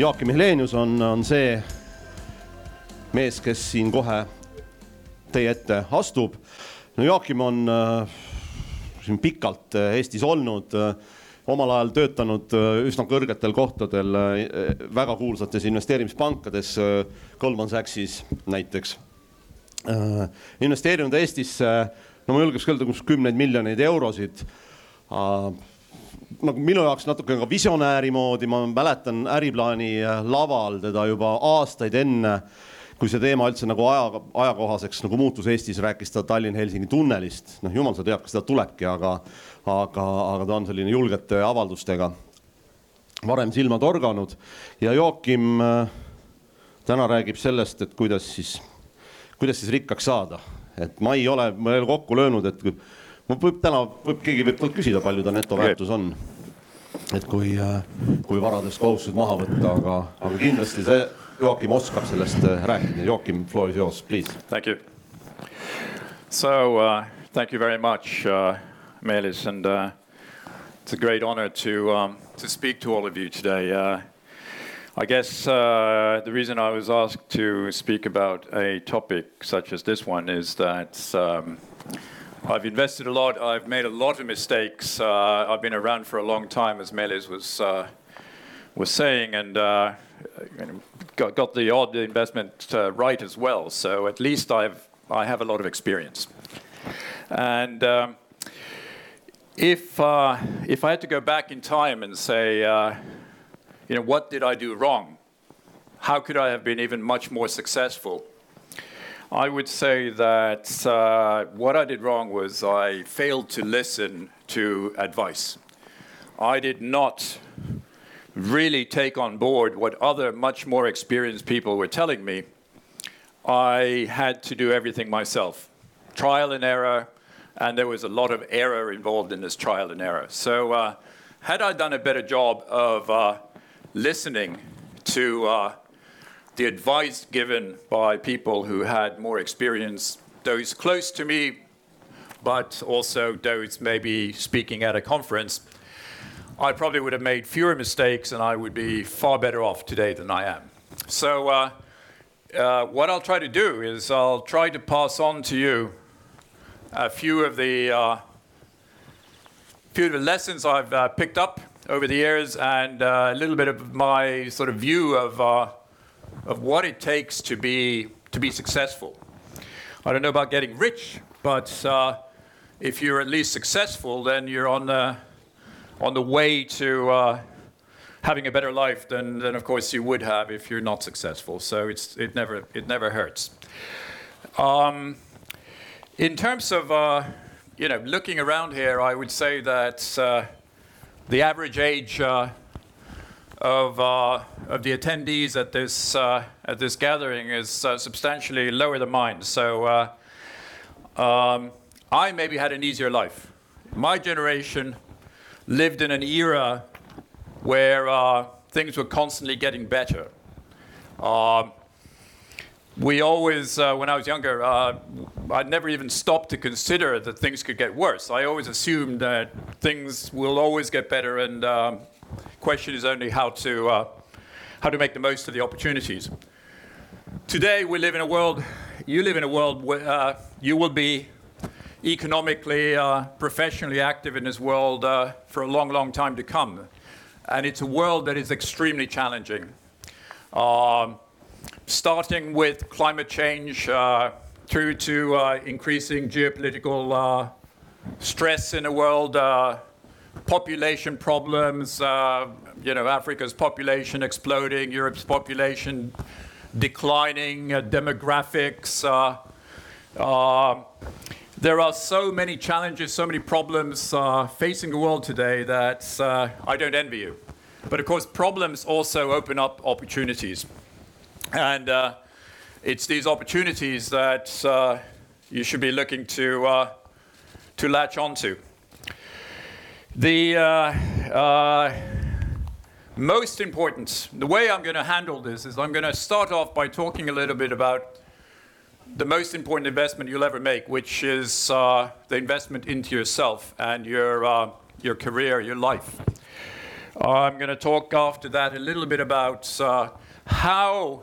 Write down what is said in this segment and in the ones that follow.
Joakim Helenius on, on see mees, kes siin kohe teie ette astub. no Joakim on äh, siin pikalt äh, Eestis olnud äh,, omal ajal töötanud äh, üsna kõrgetel kohtadel äh, väga kuulsates investeerimispankades äh,, Goldman Sachsis näiteks äh,. investeerinud Eestisse, no ma julgeks öelda, kus kümneid miljoneid eurosid äh, nagu minu jaoks natuke ka visionääri moodi, ma mäletan Äriplaani äh, laval teda juba aastaid enne, kui see teema üldse nagu aja, ajakohaseks nagu muutus Eestis, rääkis ta Tallinn-Helsingi tunnelist. noh, jumal sa tead, kas seda tulebki, aga, aga, aga ta on selline julgete avaldustega varem silma torganud ja Joakim äh, täna räägib sellest, et kuidas siis, kuidas siis rikkaks saada, et ma ei ole, ma ei ole kokku löönud, et võib täna, võib keegi võib küsida, palju ta netoväärtus on. et kui, kui varadest kohustused maha võtta, aga, aga kindlasti see Joakim oskab sellest rääkida. Joakim, floor is yours, please. Thank you. So uh, thank you very much, uh, Meelis, and uh, it's a great honor to um, to speak to all of you today. Uh, I guess uh, the reason I was asked to speak about a topic such as this one is that um, I've invested a lot. I've made a lot of mistakes. Uh, I've been around for a long time, as Meelis was uh, was saying, and uh, got, got the odd investment uh, right as well. So at least I've I have a lot of experience. And um, if uh, if I had to go back in time and say, uh, you know, what did I do wrong? How could I have been even much more successful? I would say that uh, what I did wrong was I failed to listen to advice. I did not really take on board what other much more experienced people were telling me. I had to do everything myself trial and error, and there was a lot of error involved in this trial and error. So, uh, had I done a better job of uh, listening to uh, the advice given by people who had more experience, those close to me, but also those maybe speaking at a conference, I probably would have made fewer mistakes and I would be far better off today than I am. So, uh, uh, what I'll try to do is I'll try to pass on to you a few of the uh, few of the lessons I've uh, picked up over the years and uh, a little bit of my sort of view of uh, of what it takes to be to be successful. I don't know about getting rich, but uh, if you're at least successful, then you're on the on the way to uh, having a better life than, than of course you would have if you're not successful. So it's it never it never hurts. Um, in terms of uh, you know looking around here, I would say that uh, the average age uh, of, uh, of the attendees at this, uh, at this gathering is uh, substantially lower than mine. So uh, um, I maybe had an easier life. My generation lived in an era where uh, things were constantly getting better. Um, we always, uh, when I was younger, I'd never even stopped to consider that things could get worse. I always assumed that things will always get better and um, Question is only how to, uh, how to make the most of the opportunities. Today, we live in a world, you live in a world where uh, you will be economically, uh, professionally active in this world uh, for a long, long time to come. And it's a world that is extremely challenging. Um, starting with climate change uh, through to uh, increasing geopolitical stress in the world, population problems, uh, you know, Africa's population exploding, Europe's population declining, uh, demographics. Uh, uh there are so many challenges, so many problems uh, facing the world today that uh, I don't envy you. But of course, problems also open up opportunities. And it's these opportunities that you should be looking to, to latch onto. The uh, uh, most important, the way I'm going to handle this is I'm going to start off by talking a little bit about the most important investment you'll ever make, which is uh, the investment into yourself and your, uh, your career, your life. I'm going to talk after that a little bit about uh, how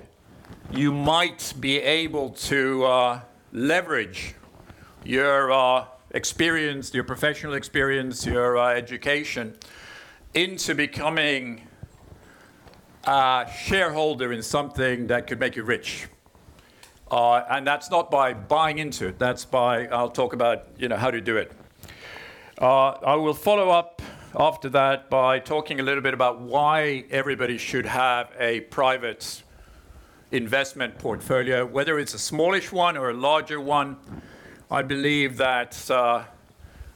you might be able to uh, leverage your experience, your professional experience, your uh, education into becoming a shareholder in something that could make you rich. Uh, and that's not by buying into it. That's by I'll talk about you know how to do it. Uh, I will follow up after that by talking a little bit about why everybody should have a private investment portfolio, whether it's a smallish one or a larger one. I believe that uh,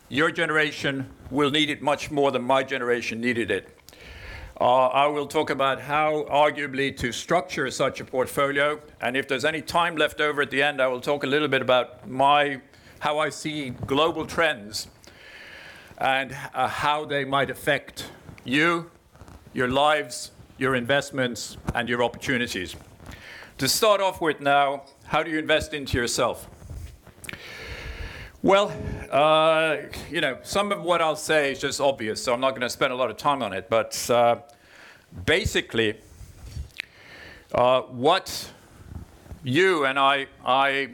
your generation will need it much more than my generation needed it. Uh, I will talk about how, arguably, to structure such a portfolio. And if there's any time left over at the end, I will talk a little bit about my, how I see global trends and uh, how they might affect you, your lives, your investments, and your opportunities. To start off with now, how do you invest into yourself? Well, uh, you know, some of what I'll say is just obvious, so I'm not going to spend a lot of time on it. But uh, basically, uh, what you and I, I,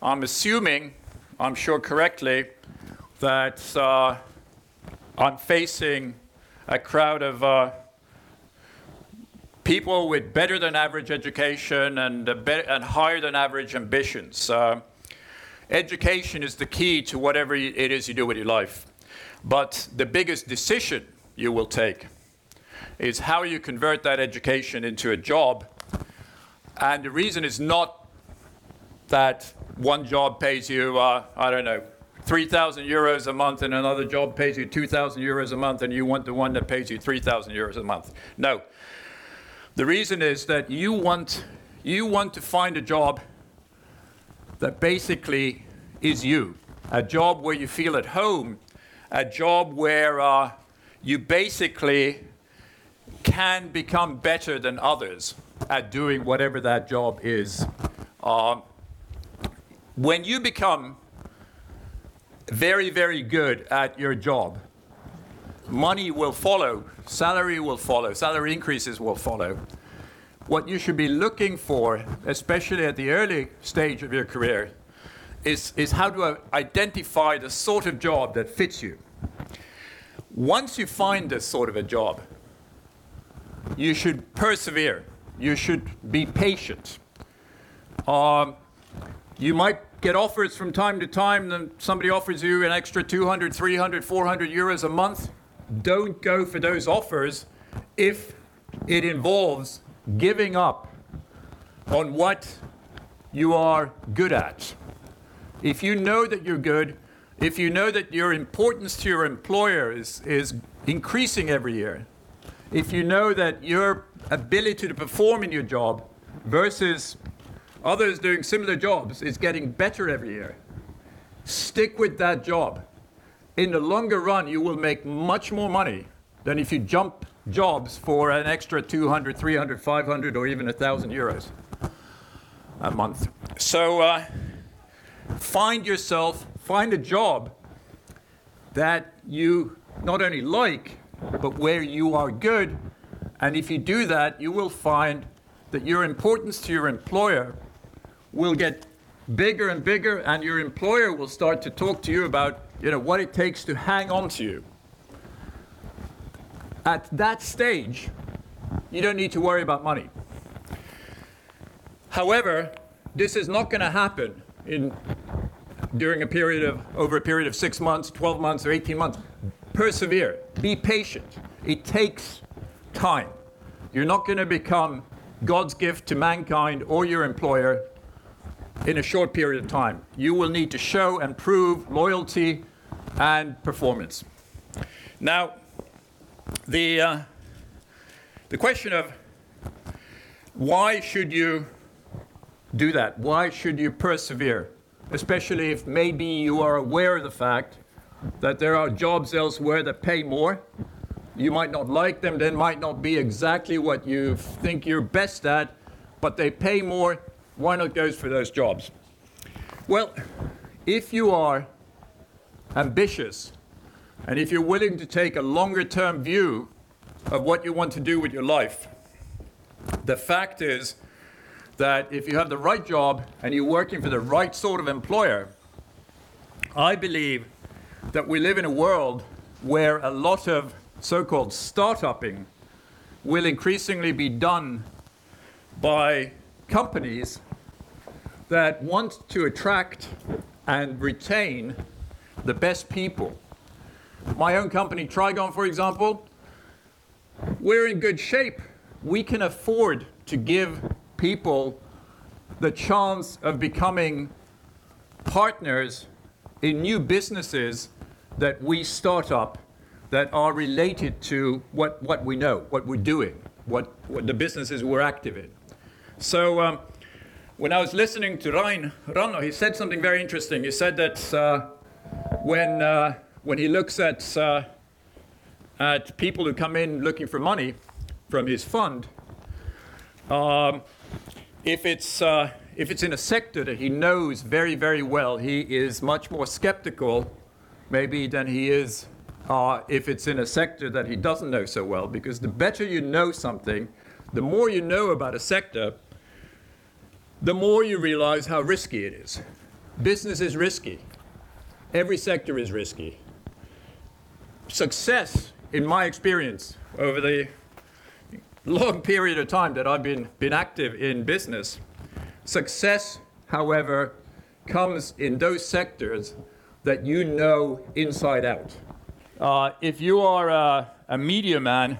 I'm assuming, I'm sure correctly, that uh, I'm facing a crowd of uh, people with better than average education and, be- and higher than average ambitions. Education is the key to whatever it is you do with your life. But the biggest decision you will take is how you convert that education into a job. And the reason is not that one job pays you, uh, I don't know, 3,000 euros a month and another job pays you 2,000 euros a month and you want the one that pays you 3,000 euros a month. No. The reason is that you want, you want to find a job that basically is you. A job where you feel at home, a job where uh, you basically can become better than others at doing whatever that job is. Uh, when you become very, very good at your job, money will follow, salary will follow, salary increases will follow. What you should be looking for, especially at the early stage of your career, is, is how to identify the sort of job that fits you. Once you find this sort of a job, you should persevere. You should be patient. Um, you might get offers from time to time, then somebody offers you an extra 200, 300, 400 euros a month. Don't go for those offers if it involves giving up on what you are good at. If you know that you're good, if you know that your importance to your employer is, is increasing every year, if you know that your ability to perform in your job versus others doing similar jobs is getting better every year, stick with that job. In the longer run, you will make much more money than if you jump jobs for an extra 200, 300, 500, or even 1,000 euros a month. So uh, find yourself, find a job that you not only like, but where you are good. And if you do that, you will find that your importance to your employer will get bigger and bigger, and your employer will start to talk to you about you know, what it takes to hang on to you. At that stage, you don't need to worry about money. However, this is not going to happen in, during a period of, over a period of six months, 12 months, or 18 months persevere, be patient. It takes time. You're not going to become God's gift to mankind or your employer in a short period of time. You will need to show and prove loyalty and performance. Now, the, uh, the question of why should you do that? Why should you persevere? Especially if maybe you are aware of the fact that there are jobs elsewhere that pay more. You might not like them, they might not be exactly what you think you're best at, but they pay more. Why not go for those jobs? Well, if you are ambitious and if you're willing to take a longer term view of what you want to do with your life. The fact is that if you have the right job and you're working for the right sort of employer, I believe that we live in a world where a lot of so called startupping will increasingly be done by companies that want to attract and retain the best people. My own company, Trigon, for example, we're in good shape. We can afford to give people the chance of becoming partners in new businesses that we start up that are related to what, what we know, what we're doing, what, what the businesses we're active in. So um, when I was listening to Rain Rannu, he said something very interesting. He said that uh, when, uh, when he looks at, uh, at people who come in looking for money from his fund, um, if, it's, uh, if it's in a sector that he knows very, very well, he is much more skeptical, maybe, than he is uh, if it's in a sector that he doesn't know so well. Because the better you know something, the more you know about a sector, the more you realize how risky it is. Business is risky. Every sector is risky. Success, in my experience, over the long period of time that I've been, been active in business, success, however, comes in those sectors that you know inside out. Uh, if you are a, a media man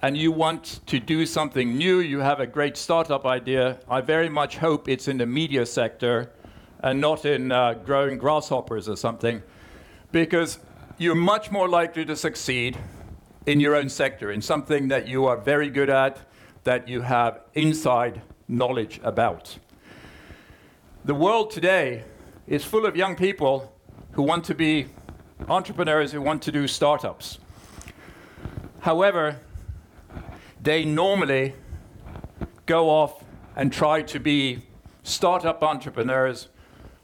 and you want to do something new, you have a great startup idea, I very much hope it's in the media sector and not in uh, growing grasshoppers or something, because you're much more likely to succeed in your own sector, in something that you are very good at, that you have inside knowledge about. The world today is full of young people who want to be entrepreneurs, who want to do startups. However, they normally go off and try to be startup entrepreneurs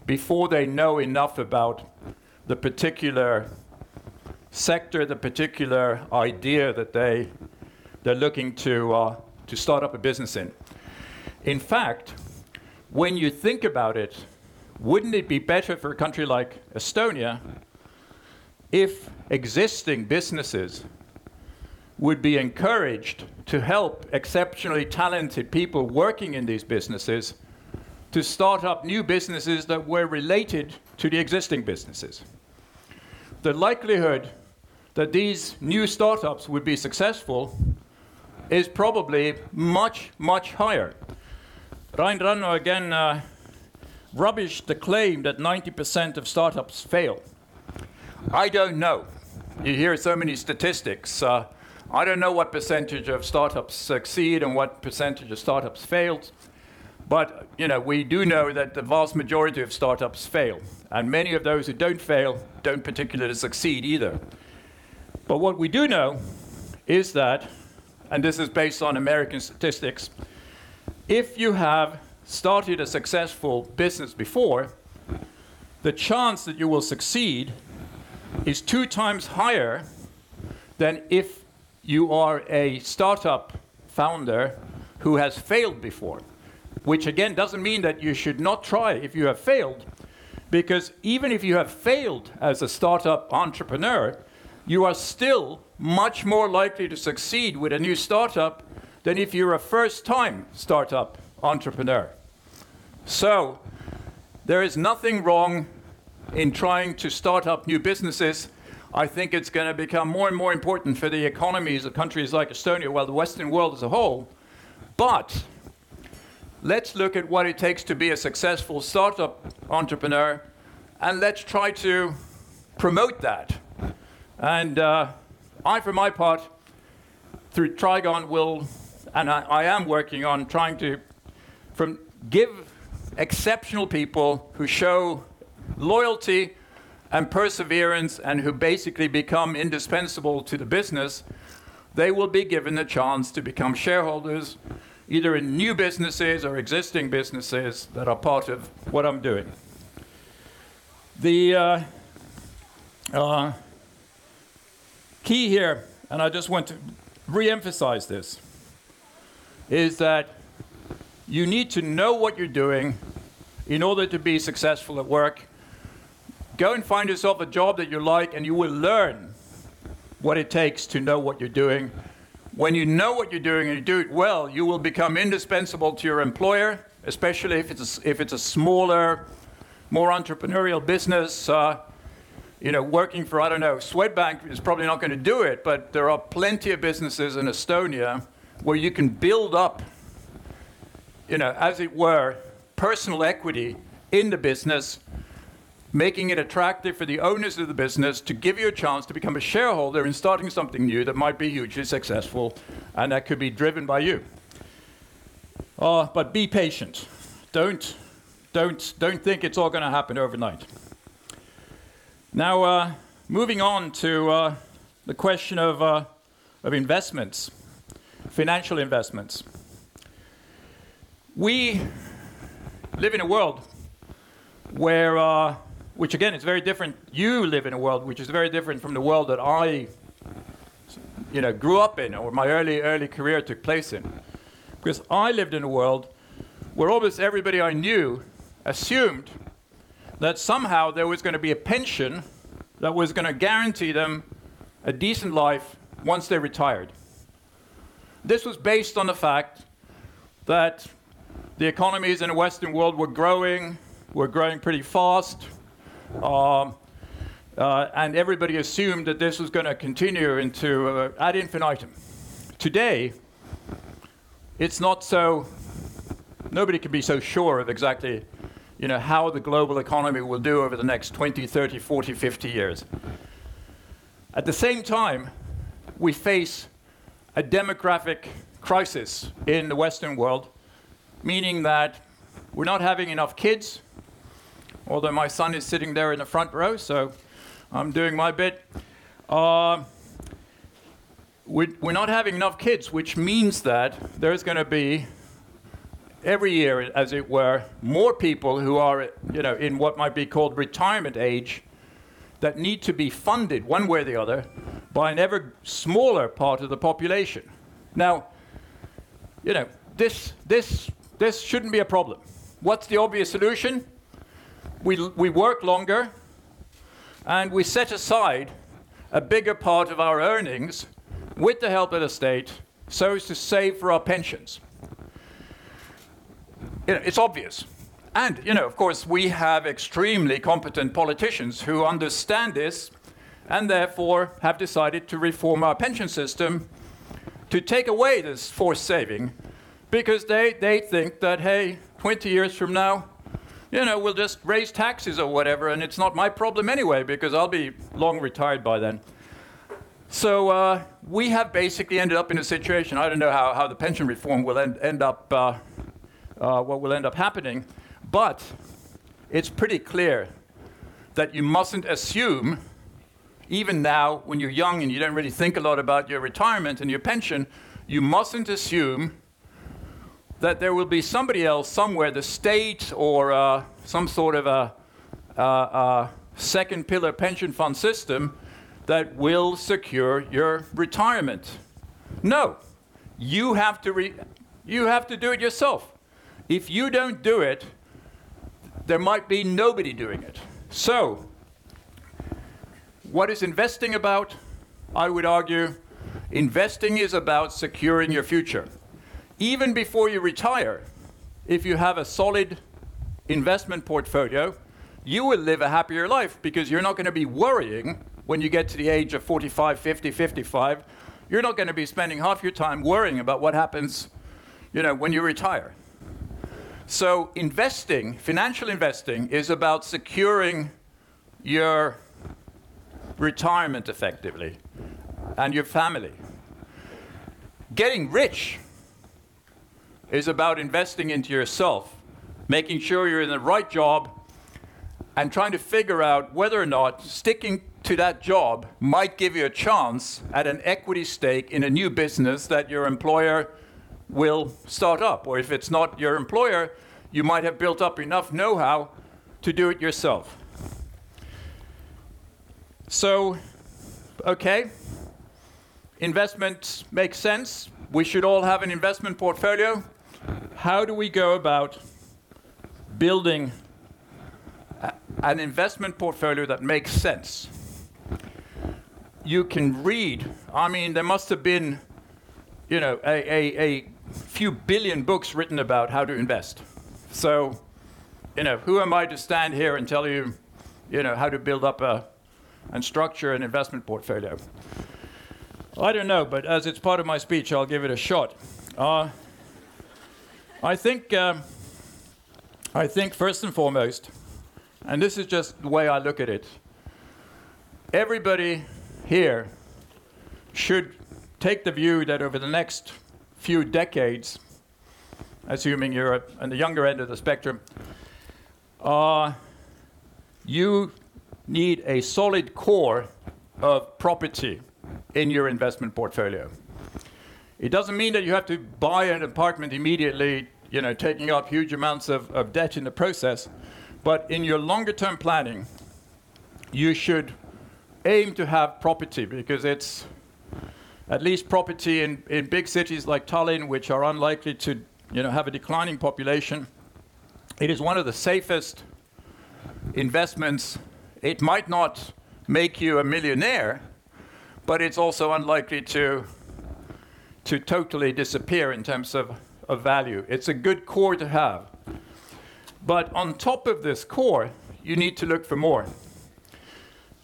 before they know enough about the particular sector, the particular idea that they, they're looking to, uh, to start up a business in. In fact, when you think about it, wouldn't it be better for a country like Estonia if existing businesses would be encouraged to help exceptionally talented people working in these businesses to start up new businesses that were related to the existing businesses? The likelihood that these new startups would be successful is probably much, much higher. Rain Rannu again uh, rubbished the claim that 90% of startups fail. I don't know. You hear so many statistics. Uh, I don't know what percentage of startups succeed and what percentage of startups fail. But you know, we do know that the vast majority of startups fail, and many of those who don't fail don't particularly succeed either. But what we do know is that, and this is based on American statistics, if you have started a successful business before, the chance that you will succeed is two times higher than if you are a startup founder who has failed before. Which again doesn't mean that you should not try if you have failed, because even if you have failed as a startup entrepreneur, you are still much more likely to succeed with a new startup than if you're a first time startup entrepreneur. So, there is nothing wrong in trying to start up new businesses. I think it's going to become more and more important for the economies of countries like Estonia, well, the Western world as a whole. But let's look at what it takes to be a successful startup entrepreneur and let's try to promote that. And uh, I, for my part, through Trigon, will, and I, I am working on trying to from give exceptional people who show loyalty and perseverance and who basically become indispensable to the business, they will be given the chance to become shareholders either in new businesses or existing businesses that are part of what I'm doing. The uh, uh, key here and I just want to re emphasize this, is that you need to know what you're doing in order to be successful at work. Go and find yourself a job that you like, and you will learn what it takes to know what you're doing. When you know what you're doing and you do it well, you will become indispensable to your employer, especially if it's a, if it's a smaller, more entrepreneurial business. Uh, you know, working for, I don't know, Swedbank is probably not going to do it, but there are plenty of businesses in Estonia where you can build up, you know, as it were, personal equity in the business, making it attractive for the owners of the business to give you a chance to become a shareholder in starting something new that might be hugely successful and that could be driven by you. Uh, but be patient. Don't, don't, don't think it's all going to happen overnight. Now, uh, moving on to uh, the question of, uh, of investments, financial investments. We live in a world where, uh, which again is very different. You live in a world which is very different from the world that I, you know, grew up in, or my early early career took place in. Because I lived in a world where almost everybody I knew assumed that somehow there was going to be a pension that was going to guarantee them a decent life once they retired. This was based on the fact that the economies in the Western world were growing, were growing pretty fast, um, uh, and everybody assumed that this was going to continue into uh, ad infinitum. Today, it's not so. Nobody can be so sure of exactly, you know, how the global economy will do over the next 20, 30, 40, 50 years. At the same time, we face a demographic crisis in the Western world meaning that we're not having enough kids, although my son is sitting there in the front row, so I'm doing my bit. Uh, we're, we're not having enough kids, which means that there's going to be every year, as it were, more people who are, you know, in what might be called retirement age that need to be funded one way or the other by an ever smaller part of the population. Now, you know, this, this this shouldn't be a problem. What's the obvious solution? We, we work longer and we set aside a bigger part of our earnings with the help of the state so as to save for our pensions. You know, it's obvious. And, you know, of course, we have extremely competent politicians who understand this and therefore have decided to reform our pension system to take away this forced saving because they, they think that, hey, 20 years from now, you know, we'll just raise taxes or whatever, and it's not my problem anyway because I'll be long retired by then. So uh, we have basically ended up in a situation. I don't know how, how the pension reform will end, end up, uh, uh, what will end up happening, but it's pretty clear that you mustn't assume, even now when you're young and you don't really think a lot about your retirement and your pension, you mustn't assume that there will be somebody else somewhere, the state or uh, some sort of a, a, a second pillar pension fund system that will secure your retirement. No, you have to re- you have to do it yourself. If you don't do it, there might be nobody doing it. So, what is investing about? I would argue investing is about securing your future even before you retire, if you have a solid investment portfolio, you will live a happier life because you're not going to be worrying when you get to the age of 45, 50, 55. You're not going to be spending half your time worrying about what happens, you know, when you retire. So investing, financial investing is about securing your retirement effectively and your family. Getting rich is about investing into yourself, making sure you're in the right job, and trying to figure out whether or not sticking to that job might give you a chance at an equity stake in a new business that your employer will start up. Or if it's not your employer, you might have built up enough know how to do it yourself. So, okay, investment makes sense. We should all have an investment portfolio. How do we go about building a, an investment portfolio that makes sense? You can read, I mean, there must have been, you know, a, a, a few billion books written about how to invest. So, you know, who am I to stand here and tell you, you know, how to build up a, and structure an investment portfolio? I don't know, but as it's part of my speech, I'll give it a shot. Uh, I think, um, I think first and foremost, and this is just the way I look at it, everybody here should take the view that over the next few decades, assuming you're on the younger end of the spectrum, uh, you need a solid core of property in your investment portfolio. It doesn't mean that you have to buy an apartment immediately, you know, taking up huge amounts of, of debt in the process. But in your longer term planning, you should aim to have property because it's at least property in, in big cities like Tallinn, which are unlikely to you know, have a declining population. It is one of the safest investments. It might not make you a millionaire, but it's also unlikely to, to totally disappear in terms of, of value. It's a good core to have. But on top of this core, you need to look for more.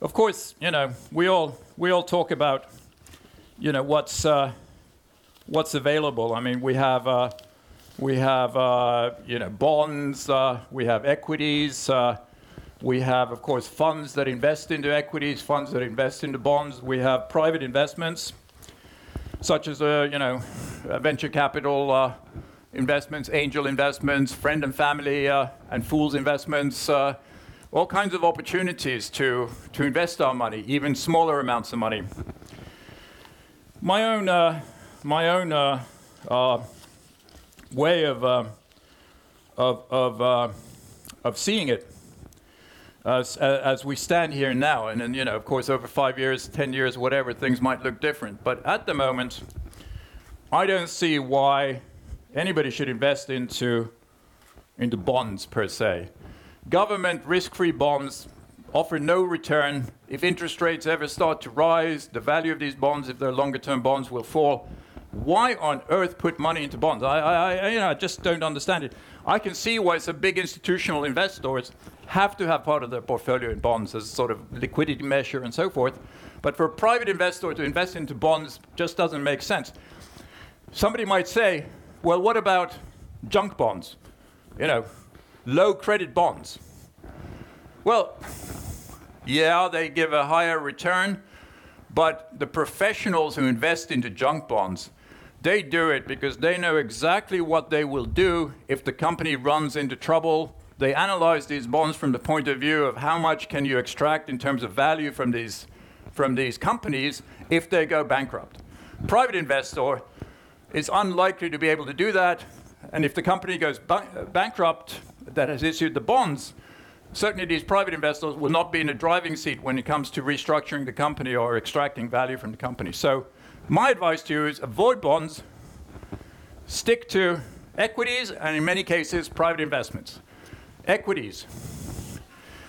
Of course, you know, we all, we all talk about you know what's uh, what's available. I mean, we have uh, we have uh, you know bonds, uh, we have equities, uh, we have of course funds that invest into equities, funds that invest into bonds. We have private investments, such as uh, you know venture capital investments, angel investments, friend and family and fools investments. all kinds of opportunities to, to invest our money, even smaller amounts of money my own uh, my own uh, uh, way of uh, of of, uh, of seeing it as, as we stand here now, and then you know, of course, over five years, ten years, whatever, things might look different. But at the moment, I don't see why anybody should invest into into bonds per se. Government risk-free bonds offer no return. If interest rates ever start to rise, the value of these bonds, if they're longer term bonds, will fall. Why on earth put money into bonds? I, I, you know, I just don't understand it. I can see why some big institutional investors have to have part of their portfolio in bonds as a sort of liquidity measure and so forth. But for a private investor to invest into bonds just doesn't make sense. Somebody might say, well, what about junk bonds? You know, low credit bonds. Well, yeah, they give a higher return, but the professionals who invest into junk bonds, they do it because they know exactly what they will do if the company runs into trouble. They analyze these bonds from the point of view of how much can you extract in terms of value from these, from these companies if they go bankrupt. Private investor is unlikely to be able to do that, and if the company goes ba- bankrupt that has issued the bonds, certainly these private investors will not be in a driving seat when it comes to restructuring the company or extracting value from the company. So my advice to you is avoid bonds, stick to equities, and in many cases, private investments. Equities.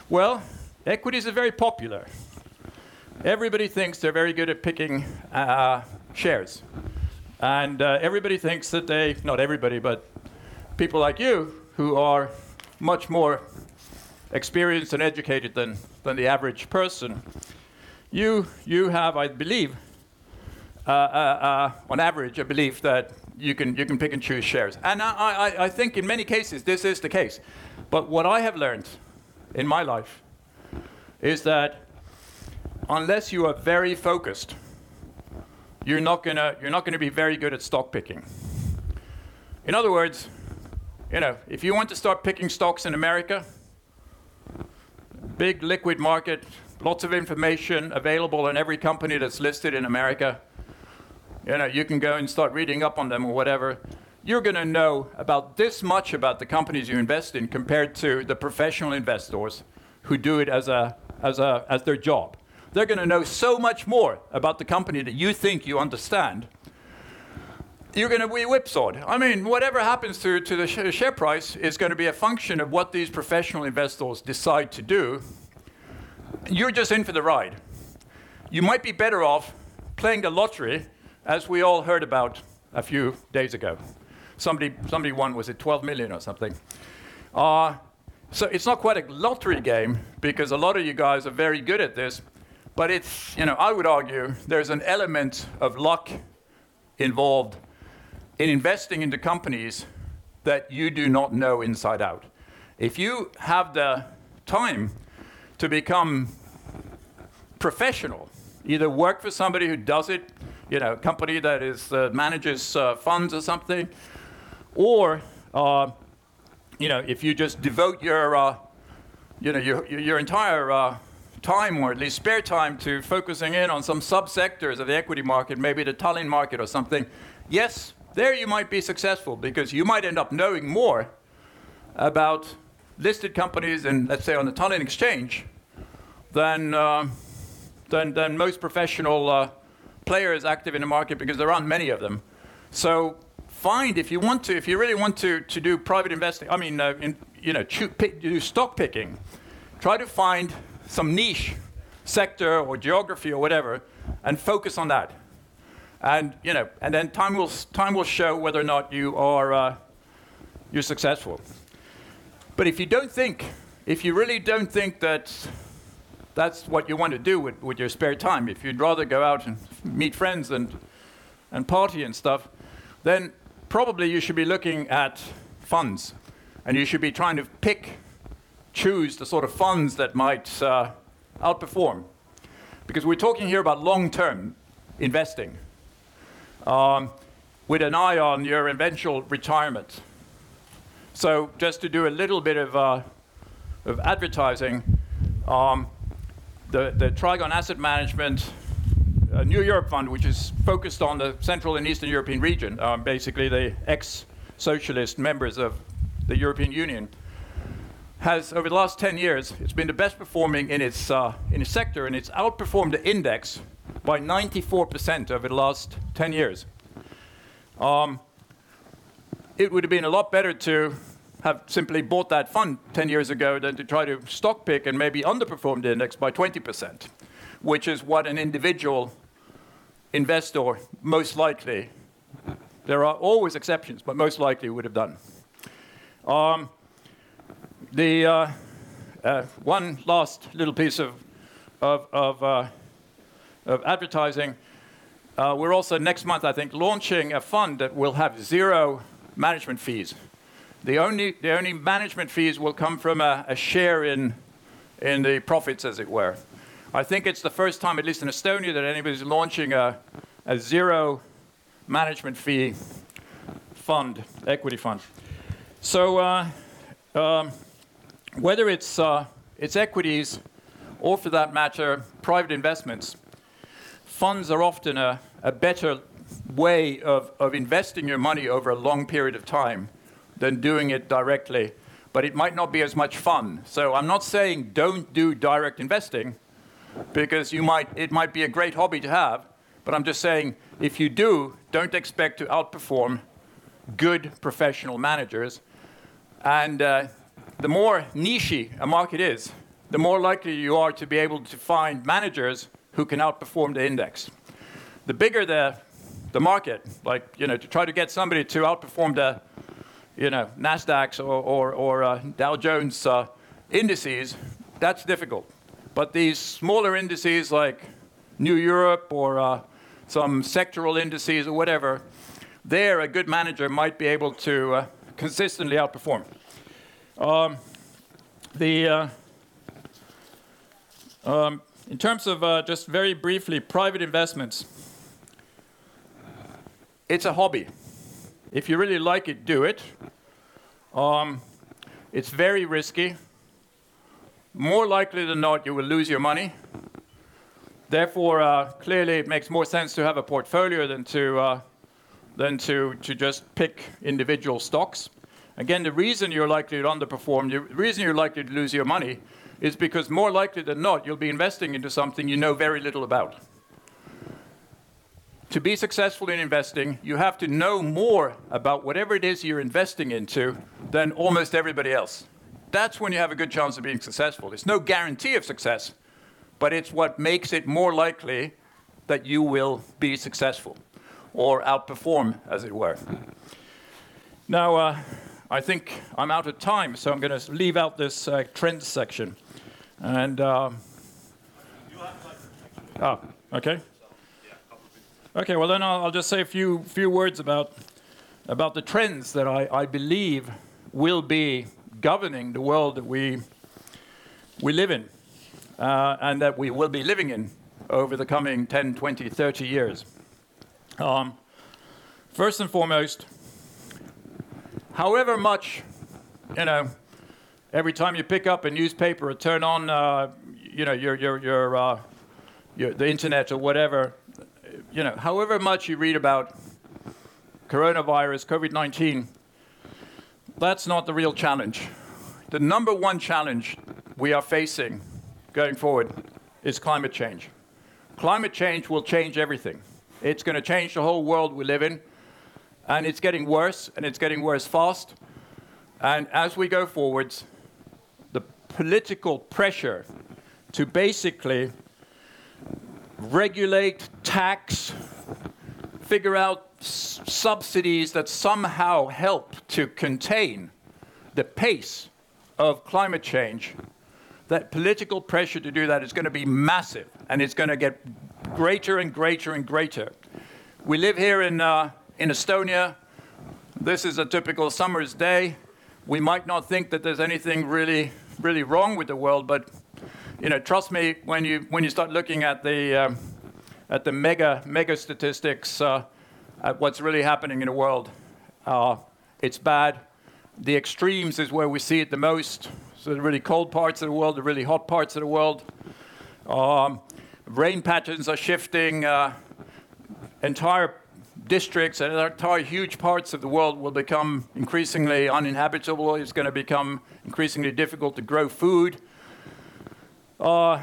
Well, equities are very popular. Everybody thinks they're very good at picking uh, shares. And uh, everybody thinks that they, not everybody, but people like you who are much more experienced and educated than, than the average person, you, you have, I believe, uh, uh, uh, on average, a belief that you can, you can pick and choose shares. And I, I, I think in many cases this is the case. But what I have learned in my life is that unless you are very focused, you're not gonna, you're not gonna be very good at stock picking. In other words, you know, if you want to start picking stocks in America, big liquid market, lots of information available on every company that's listed in America. You know, you can go and start reading up on them or whatever. You're going to know about this much about the companies you invest in compared to the professional investors who do it as a as a as their job. they're going to know so much more about the company that you think you understand. You're going to be whipsawed. I mean, whatever happens to, to the sh- share price is going to be a function of what these professional investors decide to do. You're just in for the ride. You might be better off playing the lottery, as we all heard about a few days ago. Somebody, somebody won, was it 12 million or something? Uh, so it's not quite a lottery game because a lot of you guys are very good at this, but it's, you know, I would argue there's an element of luck involved in investing into companies that you do not know inside out. If you have the time to become professional, either work for somebody who does it, you know, a company that is uh, manages uh, funds or something, or uh, you know, if you just devote your, uh, you know, your, your entire uh, time, or at least spare time, to focusing in on some subsectors of the equity market, maybe the Tallinn market or something, yes, there you might be successful because you might end up knowing more about listed companies and let's say on the Tallinn exchange than uh, than, than most professional uh, players active in the market because there aren't many of them. So find if you want to, if you really want to, to do private investing, I mean, uh, in, you know, pick, do stock picking, try to find some niche sector or geography or whatever and focus on that. And, you know, and then time will, time will show whether or not you are uh, you're successful. But if you don't think, if you really don't think that that's what you want to do with, with your spare time, if you'd rather go out and meet friends and, and party and stuff, then probably you should be looking at funds and you should be trying to pick, choose the sort of funds that might uh, outperform. Because we're talking here about long term investing um, with an eye on your eventual retirement. So, just to do a little bit of, uh, of advertising, um, the, the Trigon Asset Management a New Europe Fund, which is focused on the Central and Eastern European region, um, basically the ex-socialist members of the European Union, has over the last 10 years, it's been the best performing in its, uh, in its sector, and it's outperformed the index by 94% over the last 10 years. Um, it would have been a lot better to have simply bought that fund 10 years ago than to try to stock pick and maybe underperform the index by 20%, which is what an individual investor most likely, there are always exceptions, but most likely would have done. Um, the uh, uh, one last little piece of, of, advertising. Uh, we're also next month, I think, launching a fund that will have zero management fees. The only, the only management fees will come from a, a share in, in the profits, as it were. I think it's the first time, at least in Estonia, that anybody's launching a, a zero management fee fund, equity fund. So uh, um, whether it's, uh, it's equities or, for that matter, private investments, funds are often a, a better way of, of investing your money over a long period of time than doing it directly. But it might not be as much fun. So I'm not saying don't do direct investing because you might, it might be a great hobby to have. But I'm just saying, if you do, don't expect to outperform good professional managers. And uh, the more niche a market is, the more likely you are to be able to find managers who can outperform the index. The bigger the, the market, like, you know, to try to get somebody to outperform the, you know, NASDAQs or, or, or uh, Dow Jones uh, indices, that's difficult. But these smaller indices like New Europe or uh, some sectoral indices or whatever, there a good manager might be able to uh, consistently outperform. Um, the, uh, um, in terms of uh, just very briefly, private investments, it's a hobby. If you really like it, do it. Um, it's very risky more likely than not, you will lose your money. Therefore, uh, clearly, it makes more sense to have a portfolio than to, uh, than to, to just pick individual stocks. Again, the reason you're likely to underperform, the reason you're likely to lose your money is because more likely than not, you'll be investing into something you know very little about. To be successful in investing, you have to know more about whatever it is you're investing into than almost everybody else. That's when you have a good chance of being successful. It's no guarantee of success, but it's what makes it more likely that you will be successful or outperform, as it were. Now, uh, I think I'm out of time, so I'm going to leave out this uh, trends section. And. Uh, oh, okay. Okay, well then I'll, I'll, just say a few few words about about the trends that I, I believe will be governing the world that we we live in, uh, and that we will be living in over the coming 10, 20, 30 years. Um, first and foremost, however much, you know, every time you pick up a newspaper or turn on, uh, you know, your, your, your, uh, your, the internet or whatever, you know, however much you read about coronavirus, COVID 19, that's not the real challenge. The number one challenge we are facing going forward is climate change. Climate change will change everything. It's going to change the whole world we live in, and it's getting worse, and it's getting worse fast. And as we go forwards, the political pressure to basically regulate, tax, figure out subsidies that somehow help to contain the pace of climate change that political pressure to do that is going to be massive and it's going to get greater and greater and greater. We live here in, uh, in Estonia. This is a typical summer's day. We might not think that there's anything really, really wrong with the world, but you know, trust me, when you, when you start looking at the, um, at the mega, mega statistics, uh, at what's really happening in the world, uh, it's bad. The extremes is where we see it the most. So the really cold parts of the world, the really hot parts of the world. Um, rain patterns are shifting. Uh, entire districts and entire huge parts of the world will become increasingly uninhabitable. It's going to become increasingly difficult to grow food. Uh,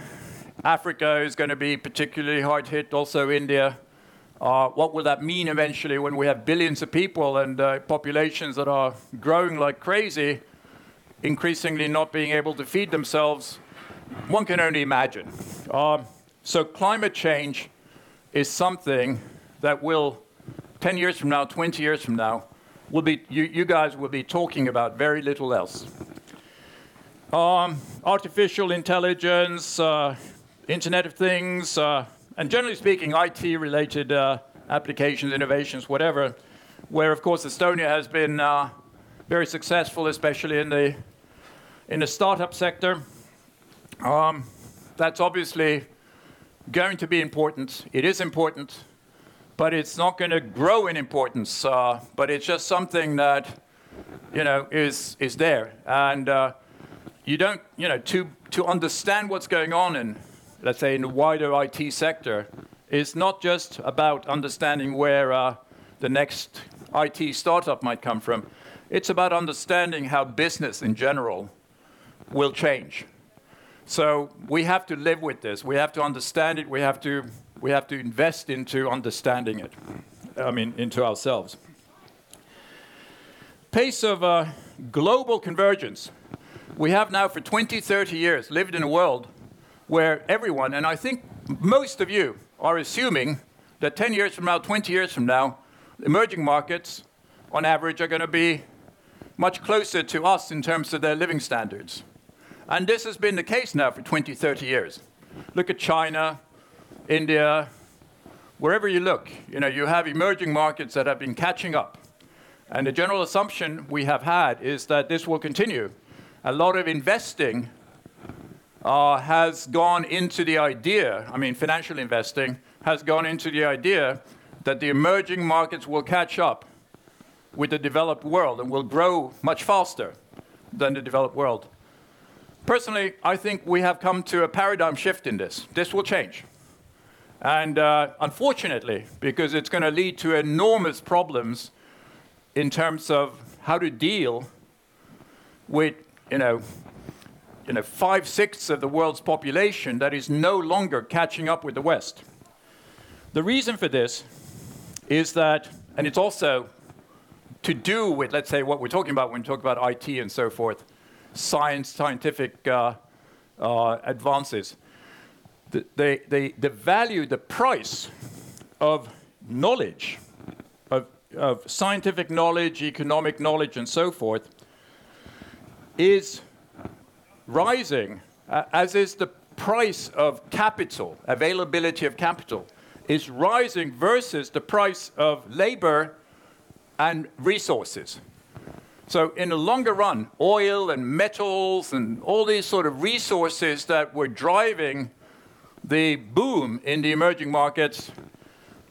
Africa is going to be particularly hard hit, also India. Uh, what will that mean eventually when we have billions of people and uh, populations that are growing like crazy? increasingly not being able to feed themselves, one can only imagine. Uh, so, climate change is something that will, 10 years from now, 20 years from now, will be, you, you guys will be talking about very little else. Um, artificial intelligence, uh, Internet of Things, uh, and generally speaking, IT related uh, applications, innovations, whatever, where of course Estonia has been uh, very successful, especially in the in the startup sector, um, that's obviously going to be important. It is important, but it's not going to grow in importance. Uh, but it's just something that you know is is there, and uh, you don't you know to to understand what's going on in let's say in the wider IT sector is not just about understanding where uh, the next IT startup might come from. It's about understanding how business in general will change. So we have to live with this. We have to understand it. We have to, we have to invest into understanding it. I mean, into ourselves. Pace of uh, global convergence. We have now for 20, 30 years lived in a world where everyone, and I think most of you, are assuming that 10 years from now, 20 years from now, emerging markets, on average, are going to be much closer to us in terms of their living standards. And this has been the case now for 20, 30 years. Look at China, India, wherever you look, you know, you have emerging markets that have been catching up. And the general assumption we have had is that this will continue. A lot of investing uh, has gone into the idea, I mean, financial investing has gone into the idea that the emerging markets will catch up with the developed world and will grow much faster than the developed world. Personally, I think we have come to a paradigm shift in this. This will change. And uh, unfortunately, because it's going to lead to enormous problems in terms of how to deal with, you know, you know, five sixths of the world's population that is no longer catching up with the West. The reason for this is that, and it's also to do with, let's say, what we're talking about when we talk about IT and so forth, science, scientific uh, uh, advances. The, the, the, the value, the price of knowledge, of, of scientific knowledge, economic knowledge, and so forth, is rising, uh, as is the price of capital, availability of capital, is rising versus the price of labor and resources. So, in the longer run, oil and metals and all these sort of resources that were driving the boom in the emerging markets,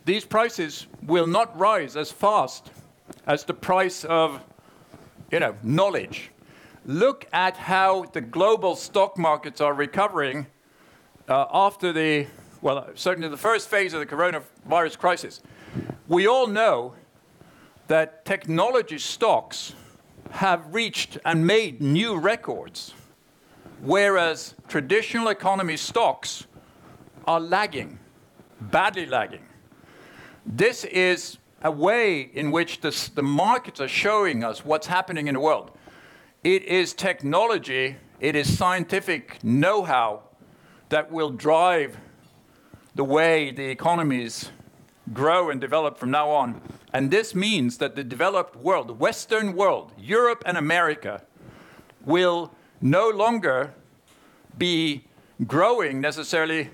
these prices will not rise as fast as the price of you know, knowledge. Look at how the global stock markets are recovering uh, after the, well, certainly the first phase of the coronavirus crisis. We all know that technology stocks have reached and made new records, whereas traditional economy stocks are lagging, badly lagging. This is a way in which this, the markets are showing us what's happening in the world. It is technology, it is scientific know how that will drive the way the economies grow and develop from now on. And this means that the developed world, the Western world, Europe and America, will no longer be growing necessarily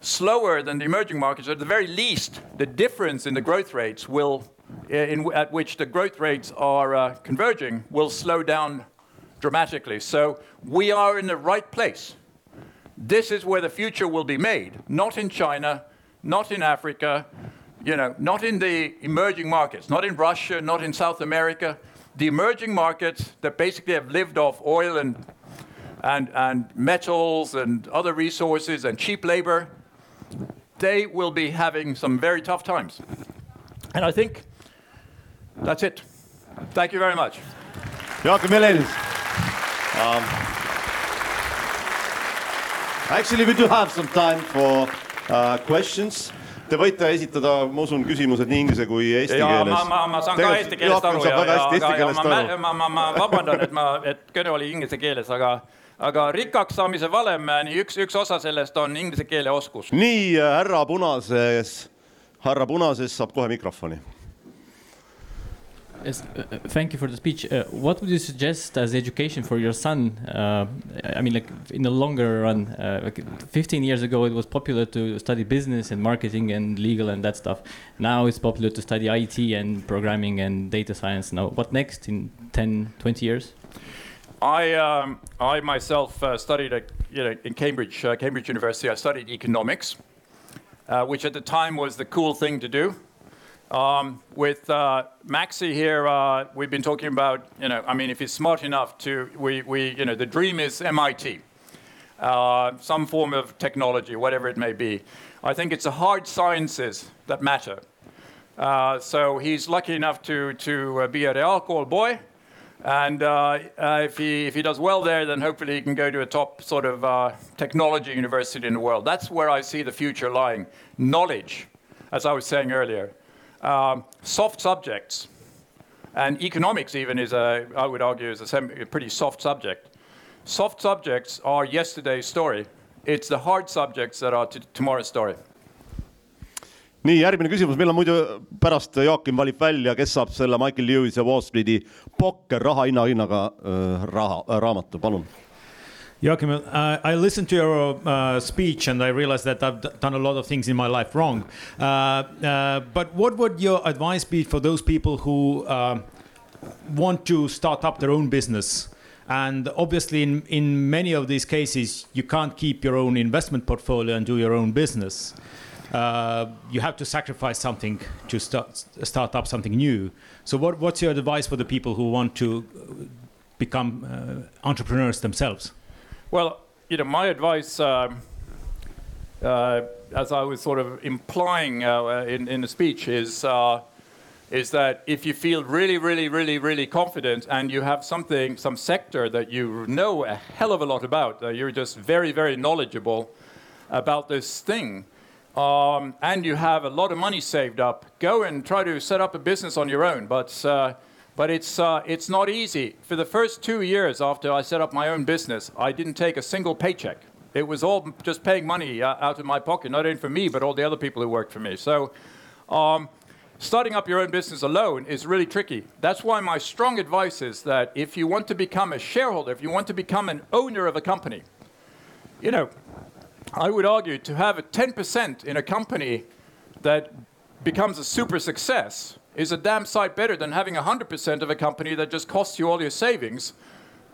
slower than the emerging markets. At the very least, the difference in the growth rates will, in, at which the growth rates are uh, converging, will slow down dramatically. So we are in the right place. This is where the future will be made, not in China, not in Africa, you know, not in the emerging markets, not in Russia, not in South America. The emerging markets that basically have lived off oil and, and, and metals and other resources and cheap labor, they will be having some very tough times. And I think that's it. Thank you very much. Joachim Helenis. Um, actually, we do have some time for uh, questions. Te võite esitada, ma usun, küsimused nii inglise kui eesti ja keeles. ma, ma, ma saan ka eesti keelest aru ja, ja, aga, ja ma, ma, ma, ma, ma vabandan, et ma, et kõne oli inglise keeles, aga, aga rikkaks saamise valem, nii üks, üks osa sellest on inglise keele oskus. nii, härra Punases, härra Punases saab kohe mikrofoni. Yes, uh, uh, thank you for the speech. Uh, what would you suggest as education for your son? Uh, I mean, like in the longer run, uh, like 15 years ago, it was popular to study business and marketing and legal and that stuff. Now it's popular to study IT and programming and data science. Now, what next in 10, 20 years? I, um, I myself uh, studied at, you know, in Cambridge, uh, Cambridge University. I studied economics, uh, which at the time was the cool thing to do. Um, with uh, Maxi here, uh, we've been talking about, you know, I mean, if he's smart enough to, we, we you know, the dream is MIT, uh, some form of technology, whatever it may be. I think it's the hard sciences that matter. So he's lucky enough to, to be a Reaalkool boy. And uh, uh, if, he, if he does well there, then hopefully he can go to a top sort of uh, technology university in the world. That's where I see the future lying. Knowledge, as I was saying earlier. Um, soft subjects, and economics even is a, I would argue, is a, a pretty soft subject. Soft subjects are yesterday's story. It's the hard subjects that are tomorrow's story. Nii, järgmine küsimus, meil on muidu pärast Joakim valib välja, kes saab selle Michael Lewis ja Wall Streeti pokker raha hinna hinnaga äh, raha äh,, raamatu, palun. Joachim, uh, I listened to your uh, speech and I realized that I've done a lot of things in my life wrong. Uh, uh but what would your advice be for those people who uh, want to start up their own business? And obviously, in, in many of these cases, you can't keep your own investment portfolio and do your own business. Uh, you have to sacrifice something to start, start up something new. So, what, what's your advice for the people who want to become uh, entrepreneurs themselves? Well, you know, my advice, um, uh, as I was sort of implying uh, in, in the speech, is uh, is that if you feel really, really, really, really confident and you have something, some sector that you know a hell of a lot about, you're just very, very knowledgeable about this thing, um, and you have a lot of money saved up, go and try to set up a business on your own. But uh, but it's uh, it's not easy. For the first two years after I set up my own business, I didn't take a single paycheck. It was all just paying money uh, out of my pocket, not only for me, but all the other people who worked for me. So. Um, starting up your own business alone is really tricky. That's why my strong advice is that if you want to become a shareholder, if you want to become an owner of a company, you know, I would argue to have a 10% in a company that becomes a super success is a damn sight better than having 100% of a company that just costs you all your savings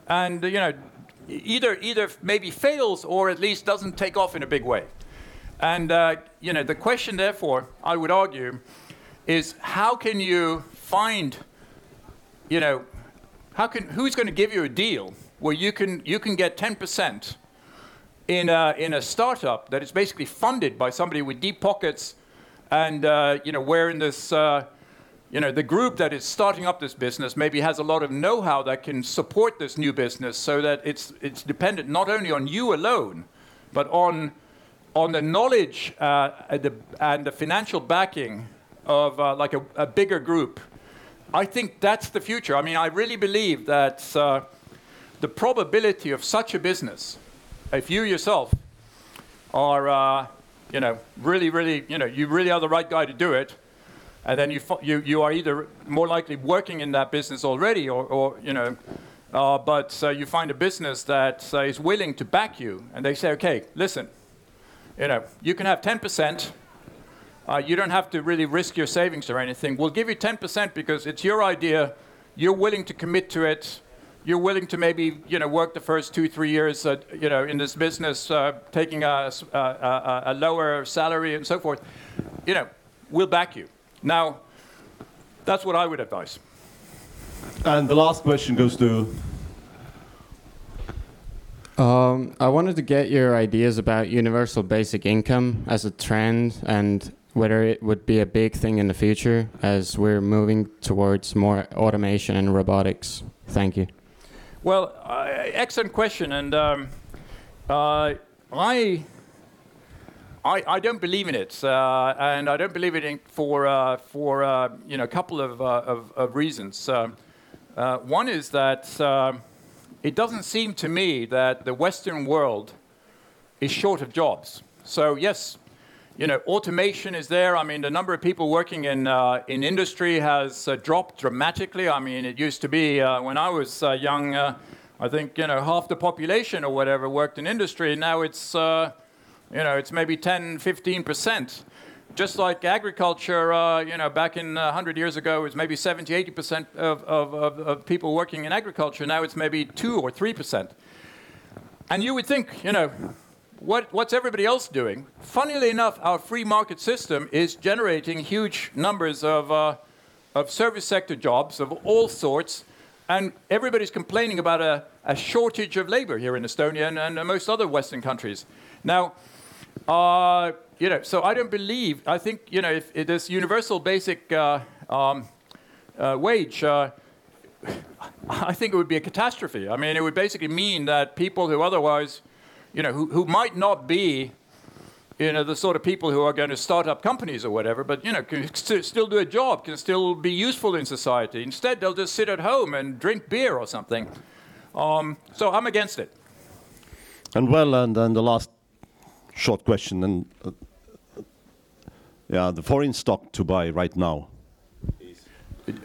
and, you know, either, either maybe fails or at least doesn't take off in a big way. And, uh, you know, the question, therefore, I would argue, is how can you find, you know, how can, who's going to give you a deal where you can, you can get 10% in a, in a startup that is basically funded by somebody with deep pockets and, uh, you know, where in this, uh, you know, the group that is starting up this business maybe has a lot of know-how that can support this new business so that it's, it's dependent not only on you alone, but on, on the knowledge uh, and, the, and the financial backing of uh, like a, a, bigger group. I think that's the future. I mean, I really believe that uh, the probability of such a business, if you yourself are, uh, you know, really, really, you know, you really are the right guy to do it, and then you, you, you are either more likely working in that business already, or, or you know, uh, but uh, you find a business that uh, is willing to back you, and they say, okay, listen, you know, you can have 10 percent uh, you don't have to really risk your savings or anything. We'll give you 10% because it's your idea. You're willing to commit to it. You're willing to maybe you know work the first two three years uh, you know in this business, uh, taking a, a, a, lower salary and so forth. You know, we'll back you. Now, that's what I would advise. And the last question goes to. Um, I wanted to get your ideas about universal basic income as a trend and whether it would be a big thing in the future as we're moving towards more automation and robotics. Thank you. Well, uh, excellent question, and um, uh, I, I, I don't believe in it, uh, and I don't believe it for uh, for uh, you know a couple of uh, of, of, reasons. one is that it doesn't seem to me that the Western world is short of jobs. So yes, you know, automation is there. I mean, the number of people working in, uh, in industry has uh, dropped dramatically. I mean, it used to be uh, when I was uh, young, uh, I think, you know, half the population or whatever worked in industry. Now it's, uh, you know, it's maybe 10, 15%. Just like agriculture, you know, back in 100 years ago, it was maybe 70, 80% of, of, of, of people working in agriculture. Now it's maybe 2 or 3%. And you would think, you know, what, what's everybody else doing? Funnily enough, our free market system is generating huge numbers of, uh, of service sector jobs of all sorts, and everybody's complaining about a, a shortage of labor here in Estonia and, and most other Western countries. Now, uh, you know, so I don't believe, I think, you know, if, if this universal basic uh, um, uh, wage, uh, I think it would be a catastrophe. I mean, it would basically mean that people who otherwise you know, who, who might not be, you know, the sort of people who are going to start up companies or whatever, but, you know, can st still do a job, can still be useful in society. Instead, they'll just sit at home and drink beer or something. Um, so I'm against it. And well, and then the last short question, and uh, yeah, the foreign stock to buy right now.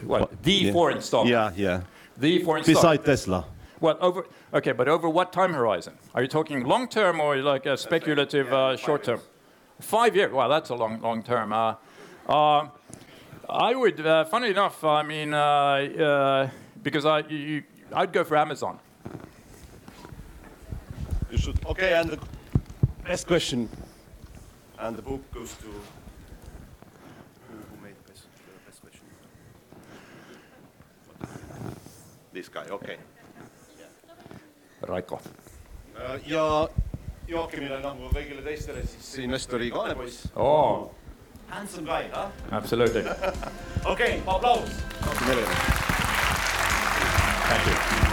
What, the yeah. foreign stock? Yeah, yeah. The foreign Beside stock. Beside Tesla. Well, over okay, but over what time horizon? Are you talking long term or like a speculative uh, short term? Five years. Well, that's a long long term. Uh, uh, I would, uh, funny enough, I mean, uh, uh, because I you, I'd go for Amazon. You should. Okay, and the best question, and the book goes to. Who, made best, best question? This guy. Okay. Raiko. Ja Joakimile nagu kõigile teistele siis investori kaanepoiss oh.. Handsome guy, huh? Absolutely okei okay,, aplaus. Thank you.